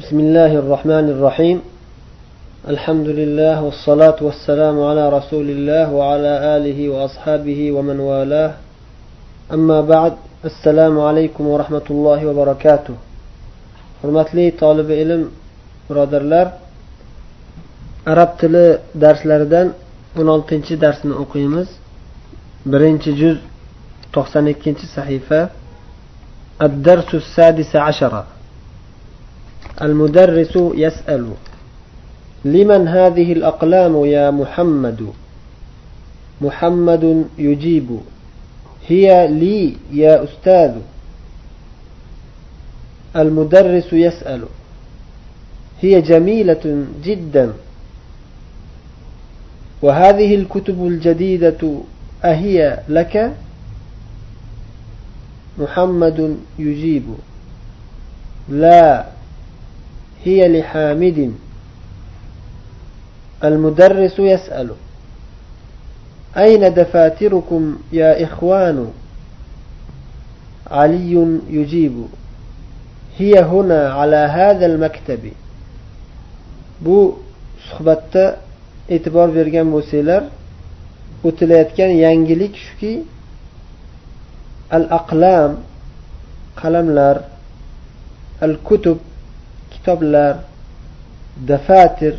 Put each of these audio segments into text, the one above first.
بسم الله الرحمن الرحيم الحمد لله والصلاة والسلام على رسول الله وعلى آله وأصحابه ومن والاه أما بعد السلام عليكم ورحمة الله وبركاته hurmatli tolibi ilm birodarlar arab tili darslaridan o'n oltinchi darsni o'qiymiz birinchi juz to'qson ikkinchi sahifa الدرس السادس عشر المدرس يسأل لمن هذه الأقلام يا محمد؟ محمد يجيب هي لي يا أستاذ. المدرس يسأل هي جميلة جدا. وهذه الكتب الجديدة أهي لك؟ محمد يجيب لا. هي لحامد المدرس يسأل أين دفاتركم يا إخوان علي يجيب هي هنا على هذا المكتب bu suhbatda e'tibor bergan bo'lsanglar o'tilayotgan yangilik shuki al aqlam qalamlar al kutub kitoblar dafatir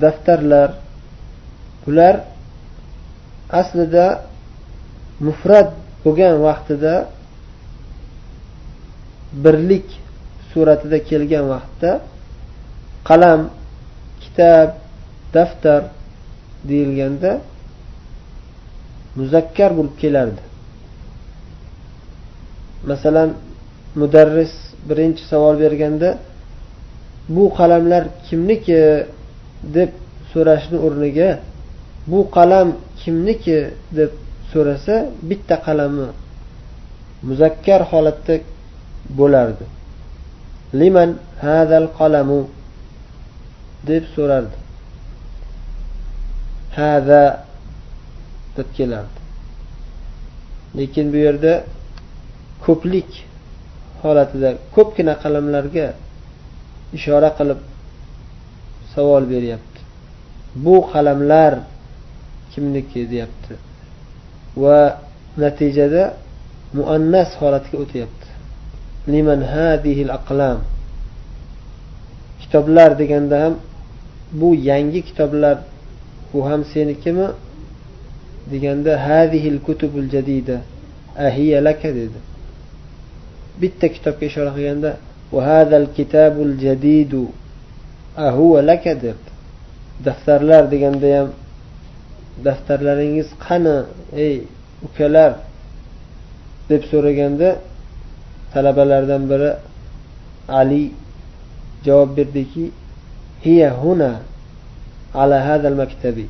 daftarlar bular aslida mufrat bo'lgan vaqtida birlik suratida kelgan vaqtda qalam kitob daftar deyilganda muzakkar bo'lib kelardi. Masalan mudarris birinchi savol berganda bu qalamlar kimniki? deb so'rashni o'rniga bu qalam kimniki? deb so'rasa bitta qalami muzakkar holatda bo'lardi. Liman hadal qalamu? deb so'rardi. Hada deb kelardi. Lekin bu yerda ko'plik holatida ko'pgina qalamlarga ishora qilib savol beryapti. Bu qalamlar kimniki deyapti. Va natijada muannas holatga o'tyapti. Liman hadihil aqlam. Kitoblar deganda ham bu yangi kitoblar bu ham senikimi deganda hadihil kutubul jadida ahiya laka dedi. Bitta kitobga ishora qilganda hadal kitabul jadidu ahuva laka? debdi daftarlar deganda ham daftarlaringiz qani ey ukalar? deb so'raganda talabalardan biri ali javob berdiki hiya huna ala hadal maktabi.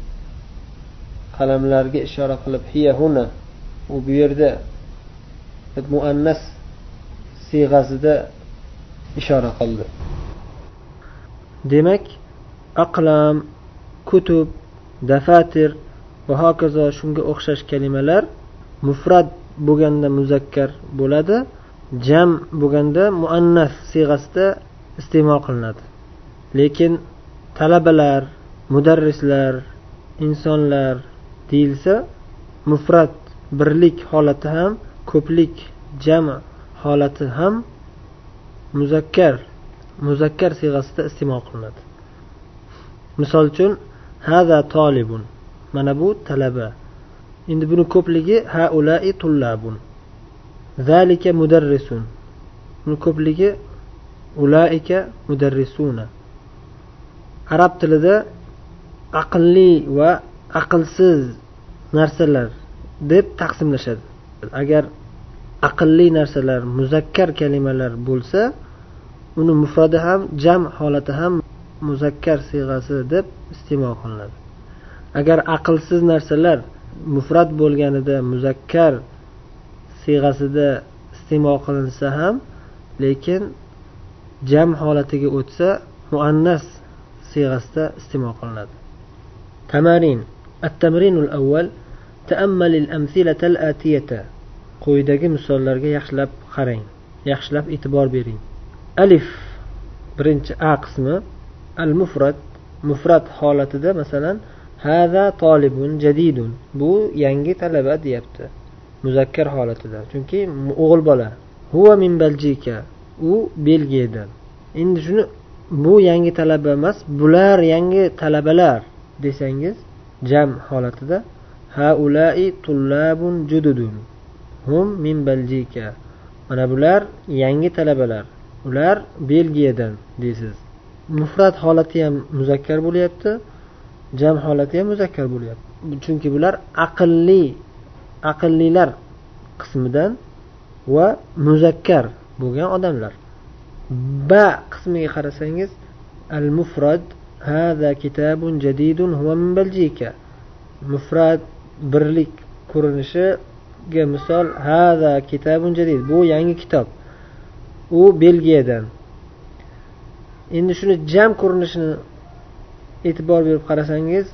Qalamlarga ishora qilib hiya huna u bu yerda muannas siyg'asida ishora qildi. Demak aqlam kutub dafatir va hokazo shunga o'xshash kalimalar mufrat bo'lganda muzakkar bo'ladi jam bo'lganda muannas siyg'asida iste'mol qilinadi. Lekin talabalar mudarrislar insonlar deyilsa mufrat birlik holati ham ko'plik jami holati ham muzakkar muzakkar siyg'asida iste'mol qilinadi. Misol uchun hada tolibun mana bu talaba. Endi buni ko'pligi haulai tullabun. Zalika mudarrisun. Buni ko'pligi ulaika mudarrisuna. Arab tilida aqlli va aqlsiz narsalar deb taqsimlashadi. Agar aqlli narsalar muzakkar kalimalar bo'lsa uni mufradi ham jam holati ham muzakkar siyg'asi deb iste'mol qilinadi agar aqlsiz narsalar mufrat bo'lganida muzakkar siyg'asida iste'mol qilinsa ham lekin jam holatiga o'tsa muannas siyg'asida iste'mol qilinadi tamarin التمرين الأول تأمل الأمثلة الآتية quyidagi misollarga yaxshilab qarang. Yaxshilab e'tibor bering. Alif birinchi a qismi. Al mufrat mufrat holatida masalan hada tolibun jadidun. Bu yangi talaba deyapti. Muzakkar holatida. Chunki o'g'il bola. Huva min baljika. U belgiyadan endi shuni bu yangi talaba emas bular yangi talabalar desangiz jam holatida haulai tullabun jududun. Hum min baljika mana bular yangi talabalar. Ular belgiyadan deysiz. Mufrat holati ham muzakkar bo'lyapti jam holati ham muzakkar bo'lyapti. Chunki bular aqlli aqllilar qismidan va muzakkar bo'lgan odamlar. Ba qismiga qarasangiz al mufrad hada kitabun jadidun huwa min baljika mufrat birlik ko'rinishi misol hada kitabun jadid bu yangi kitob. U belgiyadan. Endi shuni jam ko'rinishini e'tibor berib qarasangiz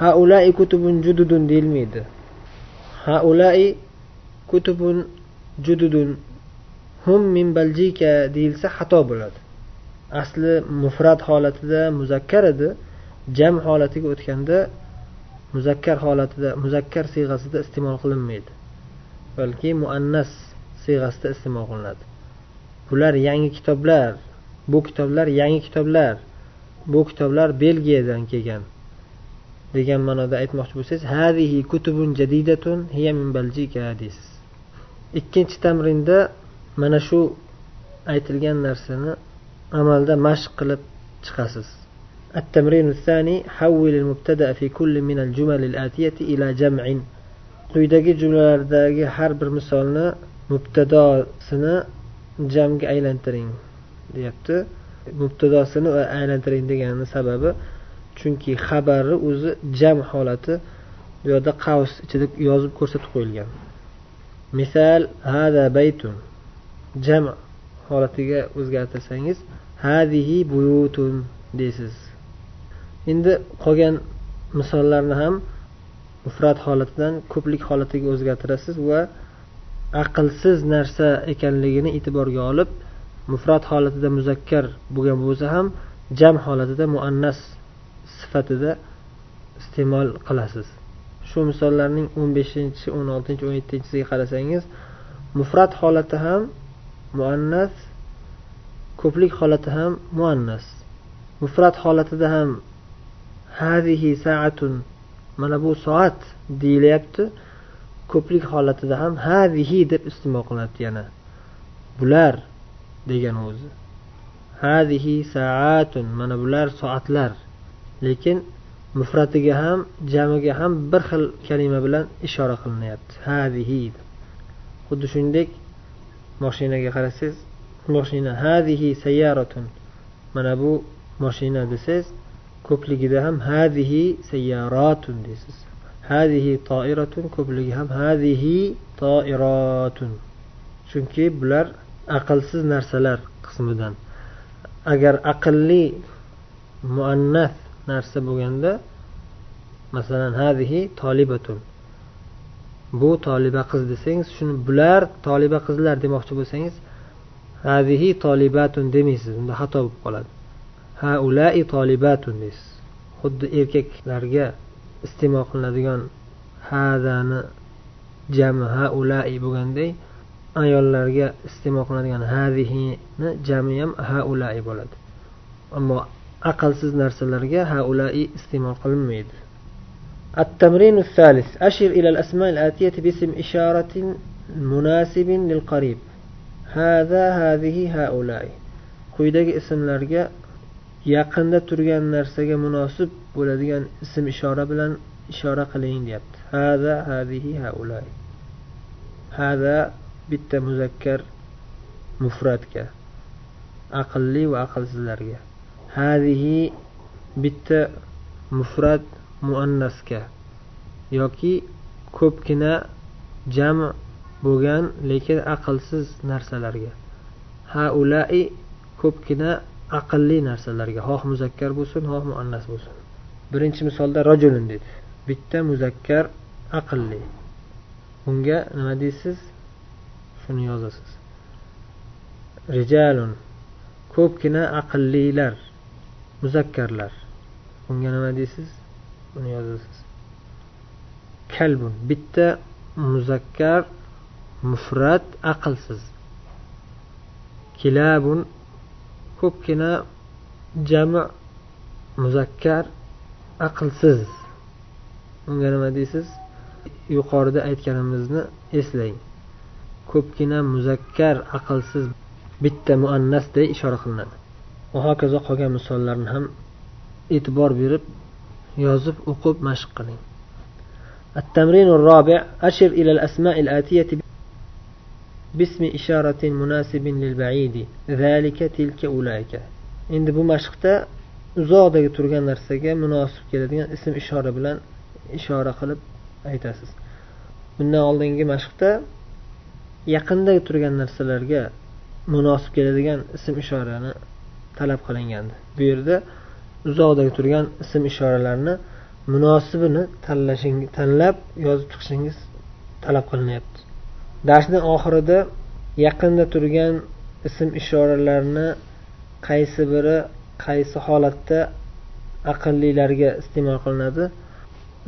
haulai kutubun jududun deyilmaydi. Haulai kutubun jududun hum min baljika deyilsa xato bo'ladi. Asli mufrat holatida muzakkar edi. Jam holatiga o'tganda muzakkar holatida muzakkar siyg'asida iste'mol qilinmaydi. balki muannas siyg'asida iste'mol qilinadi bular yangi kitoblar bu kitoblar yangi kitoblar bu kitoblar belgiyadan kelgan degan ma'noda aytmoqchi bo'lsangiz hadihi kutubun jadidatun hiya min baljika deysiz ikkinchi tamrinda mana shu aytilgan narsani amalda mashq qilib chiqasiz التمرين الثاني حول المبتدأ في كل من الجمل الآتية إلى جمع quyidagi jumlalardagi har bir misolni mubtadosini jamga aylantiring deyapti. Mubtadosini aylantiring degani sababi chunki xabarni o'zi jam holati bu yerda qavs ichida yozib ko'rsatib qo'yilgan. Misol hada baytun jam holatiga o'zgartirsangiz hadihi buyutun deysiz. Endi qolgan misollarni ham mufrat holatidan ko'plik holatiga o'zgartirasiz va aqlsiz narsa ekanligini e'tiborga olib mufrat holatida muzakkar bo'lgan bo'lsa ham jam holatida muannas sifatida iste'mol qilasiz. Shu misollarning o'n beshinchi o'n oltinchi o'n yettinchisiga qarasangiz mufrat holati ham muannas ko'plik holati ham muannas. Mufrat holatida ham hazihi saatun mana bu soat deyilyapti ko'plik holatida ham hazihi deb iste'mol qilinadi yana. Bular degan o'zi. Hazihi saatun mana bular soatlar. Lekin mufratiga ham jamiga ham bir xil kalima bilan ishora qilinyapti. Hazihi xuddi shuningdek moshinaga qarasangiz moshina hazihi sayyaratun mana bu moshina desangiz ko'pligida ham hazihi sayyaratun deysiz. Hazihi toiratun ko'pligi ham hazihi toiratun. Chunki bular aqlsiz narsalar qismidan. Agar aqlli muannas narsa bo'lganda masalan hazihi tolibatun. Bu toliba qiz desangiz shuni bular toliba qizlar demoqchi bo'lsangiz hazihi tolibatun demaysiz unda xato bo'lib qoladi. haulai tolibatun deysiz xuddi erkaklarga iste'mol qilinadigan hadani jami haulai bo'lganday ayollarga iste'mol qilinadigan hadihini jami ham haulai bo'ladi ammo aqlsiz narsalarga haulai iste'mol qilinmaydi التمرين الثالث أشر إلى الأسماء الآتية باسم إشارة مناسب للقريب هذا هذه هؤلاء quyidagi ismlarga yaqinda turgan narsaga munosib bo'ladigan ism ishora bilan ishora qiling deyapti. Hada hadihi haulay hada bitta muzakkar mufratga aqlli va aqlsizlarga. Hadihi bitta mufrat muannasga yoki ko'pgina jam bo'lgan lekin aqlsiz narsalarga. Haulai ko'pgina aqlli narsalarga xoh muzakkar bo'lsin xoh muannas bo'lsin. Birinchi misolda rajulun dedi. Bitta muzakkar aqlli. Unga nima deysiz? Shuni yozasiz. Rijalun. Ko'pgina aqllilar muzakkarlar. Unga nima deysiz? Buni yozasiz. Kalbun. Bitta muzakkar mufrat aqlsiz. Kilabun. ko'pgina jami muzakkar aqlsiz unga nima deysiz yuqorida aytganimizni eslang ko'pgina muzakkar aqlsiz bitta muannasday ishora qilinadi va hokazo qolgan misollarni ham e'tibor berib yozib o'qib mashq qiling التمرين الرابع أشر إلى الأسماء الآتية باسم إشارة مناسب للبعيد ذلك تلك أولئك endi bu mashqda uzoqdagi turgan narsaga munosib keladigan ism ishora bilan ishora qilib aytasiz bundan oldingi mashqda yaqindagi turgan narsalarga munosib keladigan ism ishorani talab qilingandi bu yerda uzoqdagi turgan ism ishoralarni munosibini tanlashing tanlab yozib chiqishingiz talab qilinyapti Darsning oxirida yaqinda turgan ism ishoralarni qaysi biri qaysi holatda aqllilarga iste'mol qilinadi?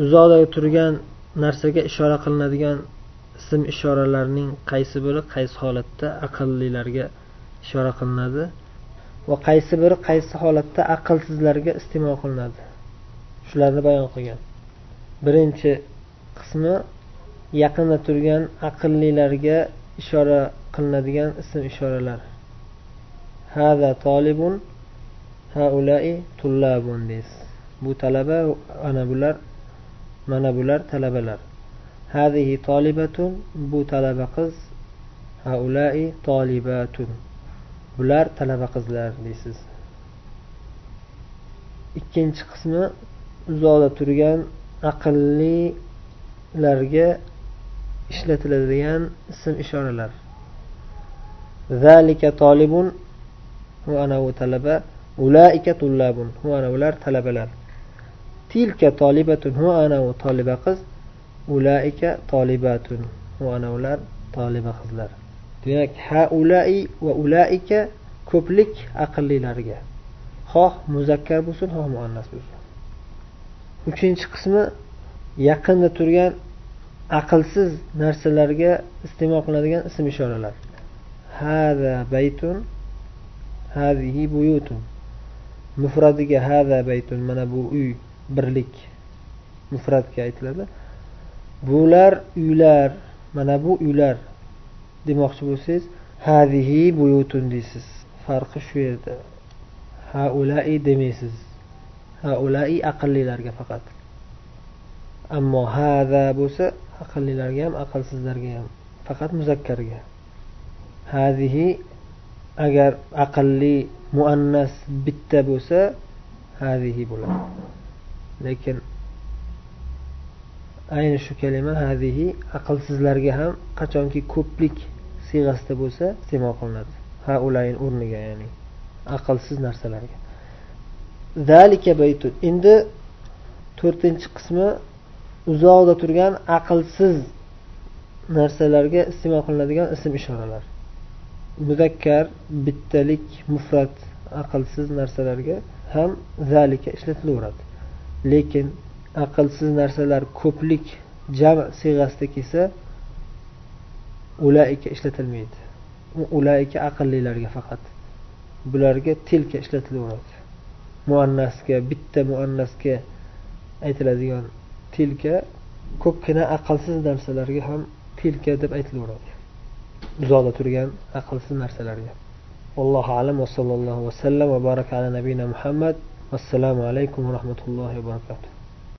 Uzoqdagi turgan narsaga ishora qilinadigan ism ishoralarning qaysi biri qaysi holatda aqllilarga ishora qilinadi? Va qaysi biri qaysi holatda aqlsizlarga iste'mol qilinadi? Shularni bayon qilgan. Birinchi qismi yaqinda turgan aqllilarga ishora qilinadigan ism ishoralar. Hada tolibun haulai tullabun deysiz bu talaba ana bular mana bular talabalar. Hadihi tolibatun bu talaba qiz haulai tolibatun bular talaba qizlar deysiz. Ikkinchi qismi uzoqda turgan aqllilarga ishlatiladigan ism ishoralar zalika tolibun hu ana u talaba. Ulaika tullabun hu ana ular talabalar. Tilka tolibatun hu ana u toliba qiz. Ulaika tolibatun hu ana ular toliba qizlar. Demak haulai va ulaika ko'plik aqllilarga. Xoh muzakkar bo'lsin xoh muannas bo'lsin. Uchinchi qismi yaqinda turgan aqlsiz narsalarga iste'mol qilinadigan ism ishoralar. Hada baytun hadihi buyutun. Mufradiga hada baytun mana bu uy birlik. Mufratga aytiladi. Bular uylar mana bu uylar. Demoqchi bo'lsangiz hadihi buyutun deysiz. Farqi shu yerda. Haulai demaysiz. Haulai aqllilarga faqat. Ammo hada bo'lsa aqllilarga ham aqlsizlarga ham faqat muzakkarga. Hadihi agar aqlli muannas bitta bo'lsa hadihi bo'ladi. Lekin ayni shu kalima hadihi aqlsizlarga ham qachonki ko'plik siyg'asida bo'lsa iste'mol qilinadi. Ha ulayn o'rniga ya'ni aqlsiz narsalarga. Zalika baytun. Endi to'rtinchi qismi uzoqda turgan aqlsiz narsalarga iste'mol qilinadigan ism ishoralar muzakkar bittalik mufrat aqlsiz narsalarga ham zalika ishlatilaveradi. Lekin aqlsiz narsalar ko'plik jam siyg'asida kelsa ulaika ishlatilmaydi. Ulaika aqllilarga faqat. Bularga tilka ishlatilaveradi. Muannasga bitta muannasga aytiladigan tilka ko'pgina aqlsiz narsalarga ham tilka deb aytilaveradi. Uzoqda turgan aqlsiz narsalarga. Allohu alam va sallallohu vasallam va baraka ala nabiyina muhammad. Vassalomu alaykum va rahmatullohi va barakatuh.